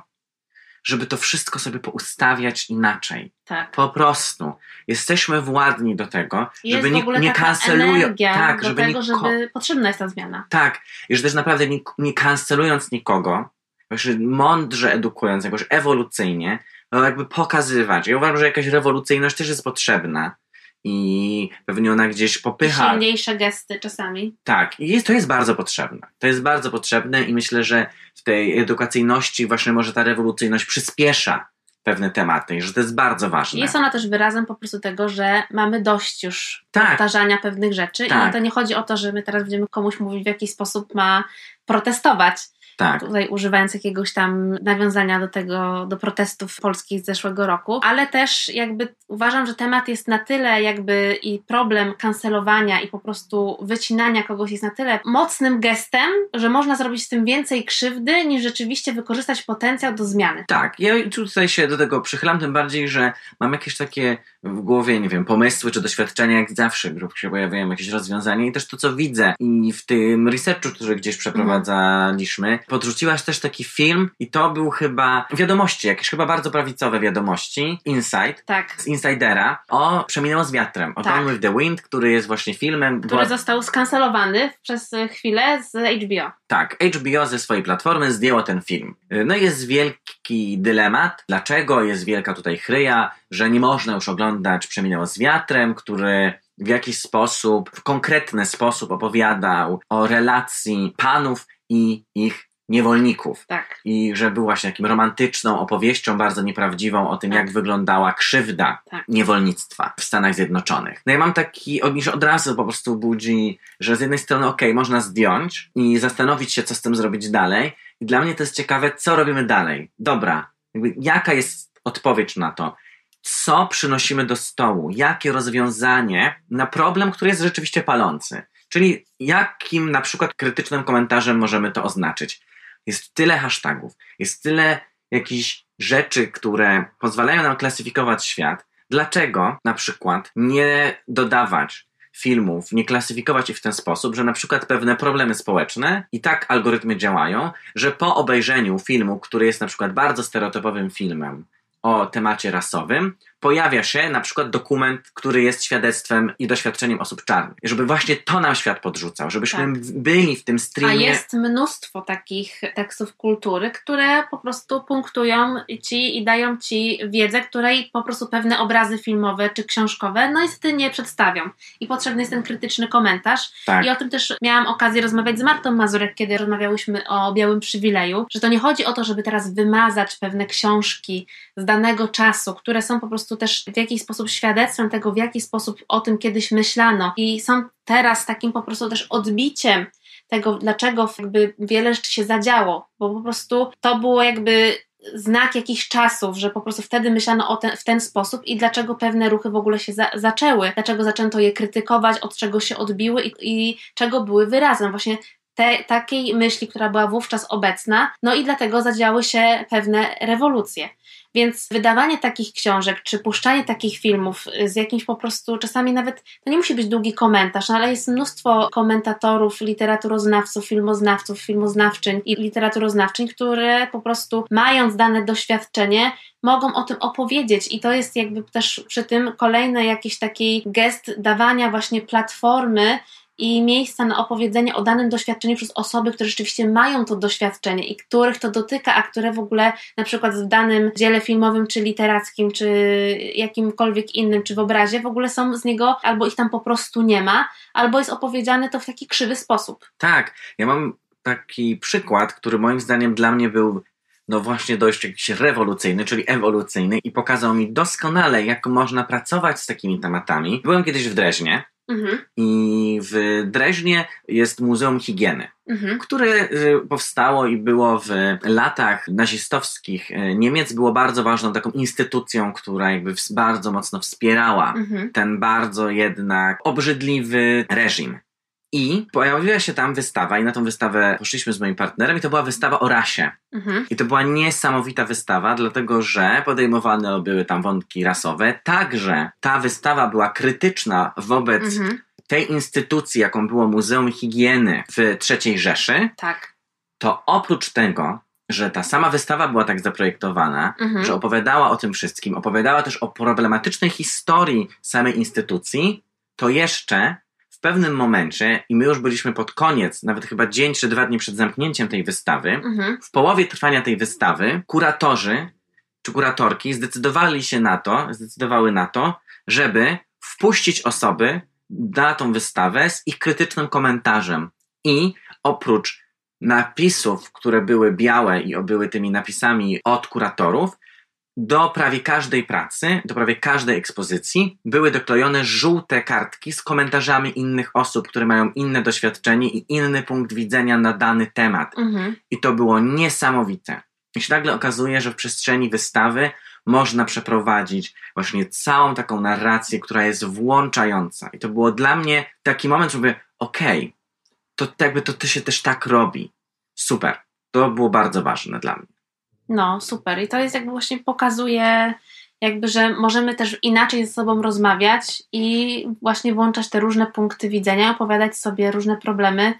żeby to wszystko sobie poustawiać inaczej. Tak. Po prostu. Jesteśmy władni do tego, Jest żeby nie, nie taka kancelują. energia Tak, do żeby tego, niko- żeby potrzebna jest ta zmiana. tak, i że też naprawdę nie, nie kancelując nikogo, właśnie mądrze edukując, jakoś ewolucyjnie, no jakby pokazywać. Ja uważam, że jakaś rewolucyjność też jest potrzebna i pewnie ona gdzieś I popycha. silniejsze gesty czasami. Tak, i jest, to jest bardzo potrzebne. To jest bardzo potrzebne i myślę, że w tej edukacyjności właśnie może ta rewolucyjność przyspiesza pewne tematy i że to jest bardzo ważne. Jest ona też wyrazem po prostu tego, że mamy dość już Tak. powtarzania pewnych rzeczy Tak. i to nie chodzi o to, że my teraz będziemy komuś mówić, w jaki sposób ma protestować. Tak. Tutaj używając jakiegoś tam nawiązania do tego, do protestów polskich z zeszłego roku, ale też jakby uważam, że temat jest na tyle jakby i problem kancelowania i po prostu wycinania kogoś jest na tyle mocnym gestem, że można zrobić z tym więcej krzywdy niż rzeczywiście wykorzystać potencjał do zmiany. Tak, ja tutaj się do tego przychylam, tym bardziej, że mam jakieś takie w głowie, nie wiem, pomysły czy doświadczenia, jak zawsze gdy się pojawiają jakieś rozwiązania i też to, co widzę i w tym researchu, który gdzieś przeprowadzaliśmy, podrzuciłaś też taki film i to był chyba wiadomości, jakieś chyba bardzo prawicowe wiadomości, Insight, Tak. z Insidera, o Przeminęło z wiatrem, o Tak. Gone with the Wind, który jest właśnie filmem. Który była- został skancelowany przez chwilę z HBO. Tak, HBO ze swojej platformy zdjęło ten film. No i jest wielki dylemat, dlaczego jest wielka tutaj chryja, że nie można już oglądać Przeminęło z wiatrem, który w jakiś sposób, w konkretny sposób opowiadał o relacji panów i ich niewolników. Tak. I że był właśnie takim romantyczną opowieścią, bardzo nieprawdziwą o tym, Tak. jak wyglądała krzywda Tak. niewolnictwa w Stanach Zjednoczonych. No ja mam taki, od, od razu po prostu budzi, że z jednej strony okej, można zdjąć i zastanowić się, co z tym zrobić dalej. I dla mnie to jest ciekawe, co robimy dalej. Dobra, jakby, jaka jest odpowiedź na to? Co przynosimy do stołu? Jakie rozwiązanie na problem, który jest rzeczywiście palący? Czyli jakim na przykład krytycznym komentarzem możemy to oznaczyć? Jest tyle hashtagów, jest tyle jakichś rzeczy, które pozwalają nam klasyfikować świat. Dlaczego na przykład nie dodawać filmów, nie klasyfikować ich w ten sposób, że na przykład pewne problemy społeczne i tak algorytmy działają, że po obejrzeniu filmu, który jest na przykład bardzo stereotypowym filmem o temacie rasowym, pojawia się na przykład dokument, który jest świadectwem i doświadczeniem osób czarnych. Żeby właśnie to nam świat podrzucał, żebyśmy Tak. byli w tym A streamie. jest mnóstwo takich tekstów kultury, które po prostu punktują ci i dają ci wiedzę, której po prostu pewne obrazy filmowe czy książkowe no niestety nie przedstawią. I potrzebny jest ten krytyczny komentarz. Tak. I o tym też miałam okazję rozmawiać z Martą Mazurek, kiedy rozmawiałyśmy o Białym Przywileju, że to nie chodzi o to, żeby teraz wymazać pewne książki z danego czasu, które są po prostu też w jakiś sposób świadectwem tego, w jaki sposób o tym kiedyś myślano i są teraz takim po prostu też odbiciem tego, dlaczego jakby wiele rzeczy się zadziało, bo po prostu to było jakby znak jakichś czasów, że po prostu wtedy myślano o ten, w ten sposób i dlaczego pewne ruchy w ogóle się za, zaczęły, dlaczego zaczęto je krytykować, od czego się odbiły i, i czego były wyrazem. Właśnie te, takiej myśli, która była wówczas obecna, no i dlatego zadziały się pewne rewolucje. Więc wydawanie takich książek, czy puszczanie takich filmów z jakimś po prostu, czasami nawet, to nie musi być długi komentarz, no ale jest mnóstwo komentatorów, literaturoznawców, filmoznawców, filmoznawczyń i literaturoznawczyń, które po prostu mając dane doświadczenie, mogą o tym opowiedzieć. I to jest jakby też przy tym kolejny jakiś taki gest dawania właśnie platformy i miejsca na opowiedzenie o danym doświadczeniu przez osoby, które rzeczywiście mają to doświadczenie i których to dotyka, a które w ogóle na przykład w danym dziele filmowym, czy literackim, czy jakimkolwiek innym, czy w obrazie w ogóle są z niego, albo ich tam po prostu nie ma, albo jest opowiedziane to w taki krzywy sposób. Tak, ja mam taki przykład, który moim zdaniem dla mnie był no właśnie dość jakiś rewolucyjny, czyli ewolucyjny i pokazał mi doskonale, jak można pracować z takimi tematami. Byłem kiedyś w Dreźnie Mhm, i w Dreźnie jest Muzeum Higieny, mhm, które y, powstało i było w latach nazistowskich. Y, Niemiec, było bardzo ważną taką instytucją, która jakby bardzo mocno wspierała mhm, ten bardzo jednak obrzydliwy reżim. I pojawiła się tam wystawa, i na tą wystawę poszliśmy z moim partnerem, i to była wystawa o rasie. mhm, I to była niesamowita wystawa, dlatego że podejmowane były tam wątki rasowe. Także ta wystawa była krytyczna wobec mhm, tej instytucji, jaką było Muzeum Higieny w III Rzeszy. tak. To oprócz tego, że ta sama wystawa była tak zaprojektowana, Mhm. że opowiadała o tym wszystkim, opowiadała też o problematycznej historii samej instytucji, to jeszcze pewnym momencie, i my już byliśmy pod koniec, nawet chyba dzień czy dwa dni przed zamknięciem tej wystawy, Mhm, w połowie trwania tej wystawy kuratorzy czy kuratorki zdecydowali się na to, zdecydowały na to, żeby wpuścić osoby na tą wystawę z ich krytycznym komentarzem. I oprócz napisów, które były białe i były tymi napisami od kuratorów, do prawie każdej pracy, do prawie każdej ekspozycji były doklejone żółte kartki z komentarzami innych osób, które mają inne doświadczenie i inny punkt widzenia na dany temat. mhm, I to było niesamowite. I się nagle okazuje, że w przestrzeni wystawy można przeprowadzić właśnie całą taką narrację, która jest włączająca. I to było dla mnie taki moment, że mówię, okej, to jakby to, to się też tak robi. Super. To było bardzo ważne dla mnie. No, super. I to jest jakby właśnie pokazuje, jakby, że możemy też inaczej ze sobą rozmawiać i właśnie włączać te różne punkty widzenia, opowiadać sobie różne problemy,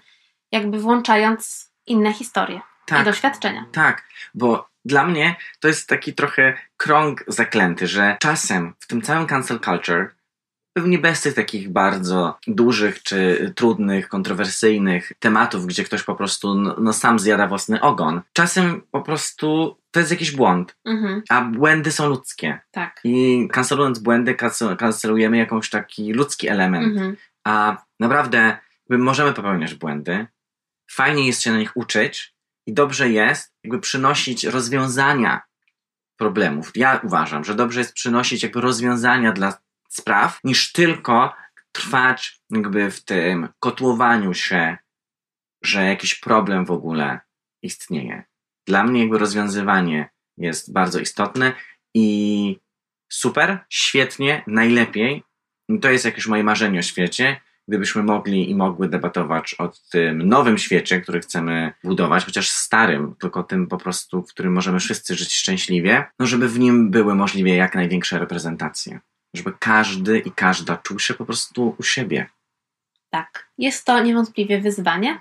jakby włączając inne historie i Tak. doświadczenia. Tak, bo dla mnie to jest taki trochę krąg zaklęty, że czasem w tym całym cancel culture, pewnie bez tych takich bardzo dużych czy trudnych, kontrowersyjnych tematów, gdzie ktoś po prostu no, no sam zjada własny ogon, czasem po prostu to jest jakiś błąd, Mhm, a błędy są ludzkie. tak. I kancelując błędy, kancel- kancelujemy jakąś taki ludzki element. Mhm, A naprawdę my możemy popełniać błędy. Fajnie jest się na nich uczyć i dobrze jest jakby przynosić rozwiązania problemów. Ja uważam, że dobrze jest przynosić jakby rozwiązania dla spraw, niż tylko trwać jakby w tym kotłowaniu się, że jakiś problem w ogóle istnieje. Dla mnie jakby rozwiązywanie jest bardzo istotne i super, świetnie, najlepiej. To jest jakieś moje marzenie o świecie, gdybyśmy mogli i mogły debatować o tym nowym świecie, który chcemy budować, chociaż starym, tylko tym po prostu, w którym możemy wszyscy żyć szczęśliwie, no żeby w nim były możliwie jak największe reprezentacje. Żeby każdy i każda czuł się po prostu u siebie. tak. Jest to niewątpliwie wyzwanie,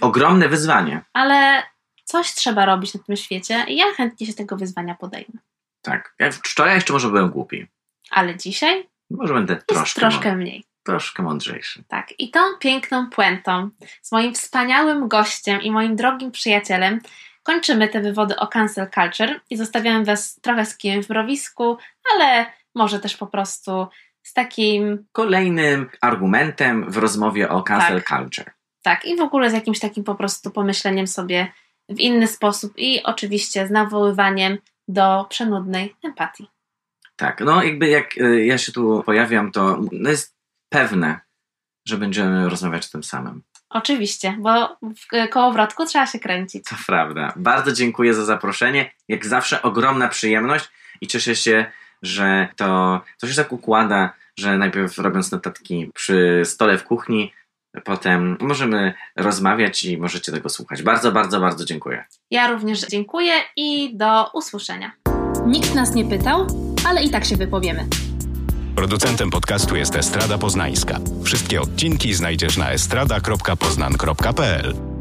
Ogromne wyzwanie. ale coś trzeba robić na tym świecie i ja chętnie się tego wyzwania podejmę. Tak. Ja wczoraj jeszcze może byłem głupi. Ale dzisiaj Może będę troszkę, troszkę mniej. troszkę mądrzejszy. Tak, i tą piękną puentą z moim wspaniałym gościem i moim drogim przyjacielem kończymy te wywody o cancel culture i zostawiamy Was trochę z kijem w mrowisku, ale może też po prostu z takim, Kolejnym argumentem w rozmowie o cancel culture. tak, i w ogóle z jakimś takim po prostu pomyśleniem sobie w inny sposób i oczywiście z nawoływaniem do przenudnej empatii. Tak, no jakby jak y, ja się tu pojawiam, to no jest pewne, że będziemy rozmawiać o tym samym. Oczywiście, bo w kołowrotku trzeba się kręcić. To prawda. Bardzo dziękuję za zaproszenie. Jak zawsze ogromna przyjemność i cieszę się, że to, to się tak układa, że najpierw robiąc notatki przy stole w kuchni, potem możemy rozmawiać i możecie tego słuchać. Bardzo, bardzo, bardzo dziękuję. Ja również dziękuję i do usłyszenia. Nikt nas nie pytał, ale i tak się wypowiemy. Producentem podcastu jest Estrada Poznańska. Wszystkie odcinki znajdziesz na estrada.poznan.pl.